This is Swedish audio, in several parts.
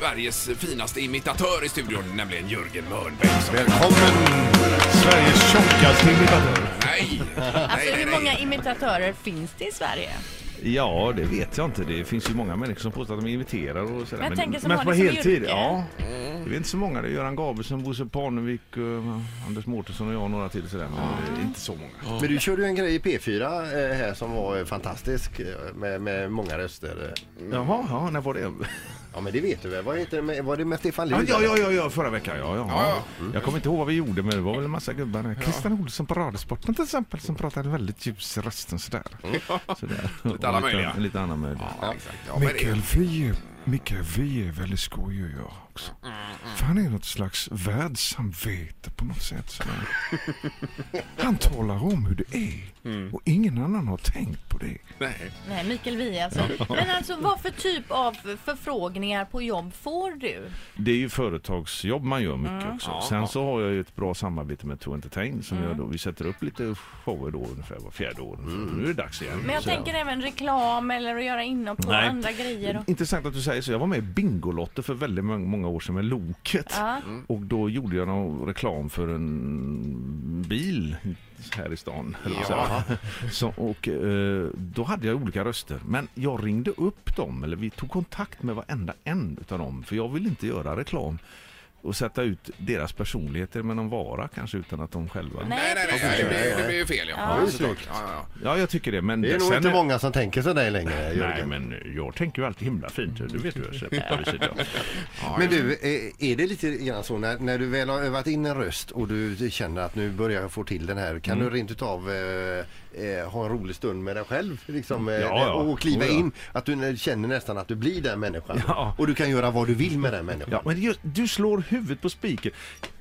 Sveriges finaste imitatör i studion, nämligen Jörgen Mörnberg. som- Välkommen! Sveriges tjockaste imitatör. Nej! Alltså nej, hur nej, många nej. imitatörer finns det i Sverige? Ja, det vet jag inte. Det finns ju många människor som påstår att de imiterar och sådär. Men jag tänker som men har på det som heltid, yrke. ja. Det är inte så många. Det är Göran Gabrielsson, Bosse Parnevik, uh, Anders Mårtensson och jag och några till sådär. Men det är inte så många. Men du körde ju en grej i P4 eh, här som var eh, fantastisk eh, med, med många röster. Jaha, ja, när var det? Ja men det vet du väl? Vad heter det med, var det med Stefan Ja, Lind? ja, ja, ja, ja, förra veckan. Ja, ja. Ja, Jag kommer inte ihåg vad vi gjorde, men det var väl en massa gubbar. Christian Olsson på Radiosporten till exempel, som pratade väldigt ljus i rösten sådär. sådär. Lite alla Och möjliga. Lite alla möjliga. Ja, exakt. Ja, men det, vi är, Mikael, vi är väldigt skojiga jag också. För han är något slags världssamvete på något sätt. Sådär. Han talar om hur det är och ingen annan har tänkt på det. nej. Nej, Mikael Wiehe alltså. Men alltså vad för typ av förfrågningar på jobb får du? Det är ju företagsjobb man gör mycket också. Ja, Sen så har jag ju ett bra samarbete med To Entertain som gör då, vi sätter upp lite shower då ungefär var fjärde år. Så nu är det dags igen. Men jag Så tänker även reklam eller att göra inhopp på Nej. andra grejer. Och... Intressant att du säger så. Jag var med i Bingolotter för väldigt många- år sedan med Loket. Ja. Och då gjorde jag någon reklam för en bil här i stan. säga. Så, och eh, då hade jag olika röster. Men jag ringde upp dem, eller vi tog kontakt med varenda en utav dem. För jag vill inte göra reklam och sätta ut deras personligheter med någon vara kanske utan att de själva... Nej, Nej, nej, nej, det blir, det blir ju fel. Ja. Ja. Ja, såklart. Ja, ja, Ja, jag tycker det. Men Det är nog sen inte många som tänker så där längre Nej, Jörgen. men jag tänker ju alltid himla fint. Du vet ju. Så, ja. ja. Men du, eh, är det lite grann så när, när du väl har övat in en röst och du känner att nu börjar jag få till den här, kan Mm. du rent utav eh, eh, ha en rolig stund med dig själv liksom, eh, Ja, ja. och kliva Oh, ja. in? Att du känner nästan att du blir den människan Ja. och du kan göra vad du vill med den människan. Ja, men just, du slår huvudet på spiken.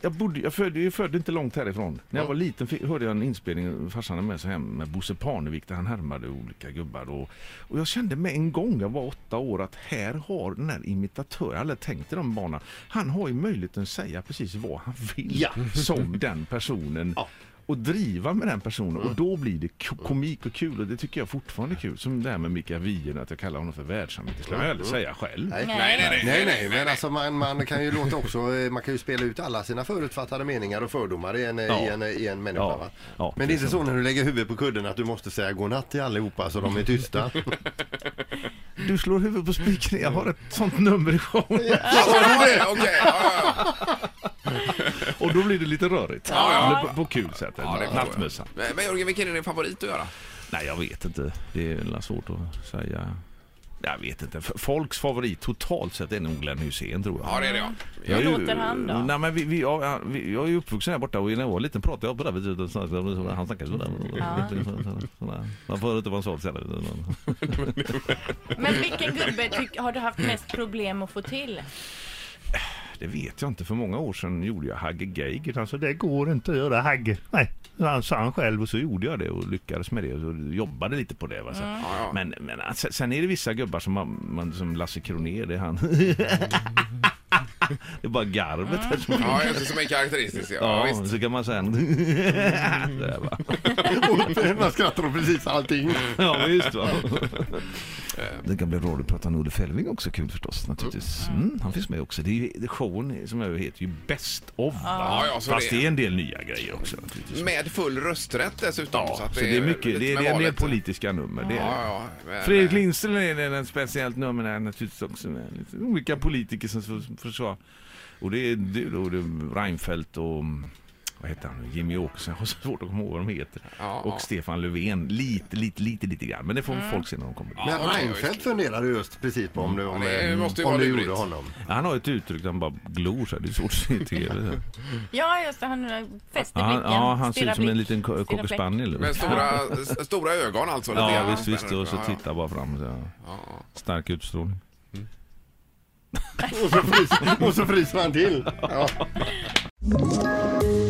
Jag, bodde, jag, födde, jag födde inte långt härifrån. När jag var liten fick, hörde jag en inspelning, farsan hade med sig hem med Bosse Parnevik där han härmade olika gubbar. Och, och jag kände med en gång, jag var åtta år, att här har den här imitatören, jag hade aldrig tänkt i de banorna, han har ju möjligheten att säga precis vad han vill Ja. som den personen. Ja. Och driva med den personen och då blir det ko- komik och kul och det tycker jag fortfarande är kul. Som det här med Mikael Wiehe, att jag kallar honom för världssamvete. Det skulle jag aldrig säga själv. Nej. Nej. Nej, nej, Nej, nej, men alltså man, man kan ju låta också, eh, man kan ju spela ut alla sina förutfattade meningar och fördomar i en, Ja. i en, i en människa. Ja. Va? Ja, men det är inte så när du lägger huvudet på kudden att du måste säga godnatt till allihopa så de är tysta. Du slår huvudet på spiken. Jag har ett sånt nummer i showen. Ja, ja, Okej, ja, ja. Och då blir det lite rörigt. Ja, ja. Eller på, på kul sätt. Ja, det Ja, jag. Nattmössa. Men men Jörgen, vilken är din favorit att göra? Nej, jag vet inte. Det är väl svårt att säga. Jag vet inte. Folks favorit totalt sett är nog Glenn Hysén tror jag. Ja, det är det ja. Hur Jag ju- låter han då? Nej, men vi, vi, ja, ja, vi, jag är ju uppvuxen här borta och när jag var liten pratade jag på det viset. Han snackade sådär. Sådär. Man får inte vara så sådär. Men vilken gubbe tyck, har du haft mest problem att få till? Det vet jag inte. För många år sedan gjorde jag Hagge Geiger. Alltså det går inte att göra Hagge. Nej, han sa han själv och så gjorde jag det och lyckades med det och jobbade lite på det. Va? Så. Ja. Men, men alltså, sen är det vissa gubbar som, man, som Lasse Kronér, det är han. det är bara garvet här som Ja, det som är karaktäristiskt. Ja, ja, visst. så kan man säga. Där, va? Och skrattar åt precis allting. Ja, visst va. Det kan bli roligt att prata med Olle Fällving också kul förstås naturligtvis. Mm, han finns med också. Det är ju, showen som jag heter ju Best of. Va? Ja, ja, så Fast det- är en del nya grejer också naturligtvis. Med full rösträtt dessutom. Ja, så, att så det är mycket, lite det är, med det är en del valet. politiska nummer. Det är, Ja, det. ja, men- Fredrik Lindström är ett speciellt nummer där naturligtvis också med lite olika politiker som för- försvar. Och det är, är då det är Reinfeldt och vad heter han? Jimmy Åkesson. Jag har så svårt att komma ihåg vad de heter. Ja, och ja. Stefan Löfven. Lite, lite, lite, lite grann. Men det får folk se när de kommer. Ja, Men Reinfeldt funderar du just precis på om du, om, Ja, det måste om vara du gjorde honom. Han har ett uttryck där han bara glor så här. Det är svårt att se i tv. så. Ja, just det. Han fäster Ja, han, blicken. ja, han ser ut som en liten cocker spaniel. Med stora, stora ögon alltså. Ja, grann. visst, visst. Och så Ja, ja. tittar bara fram. Så. Ja, ja. Stark utstrålning. Och så fryser, och så fryser han till.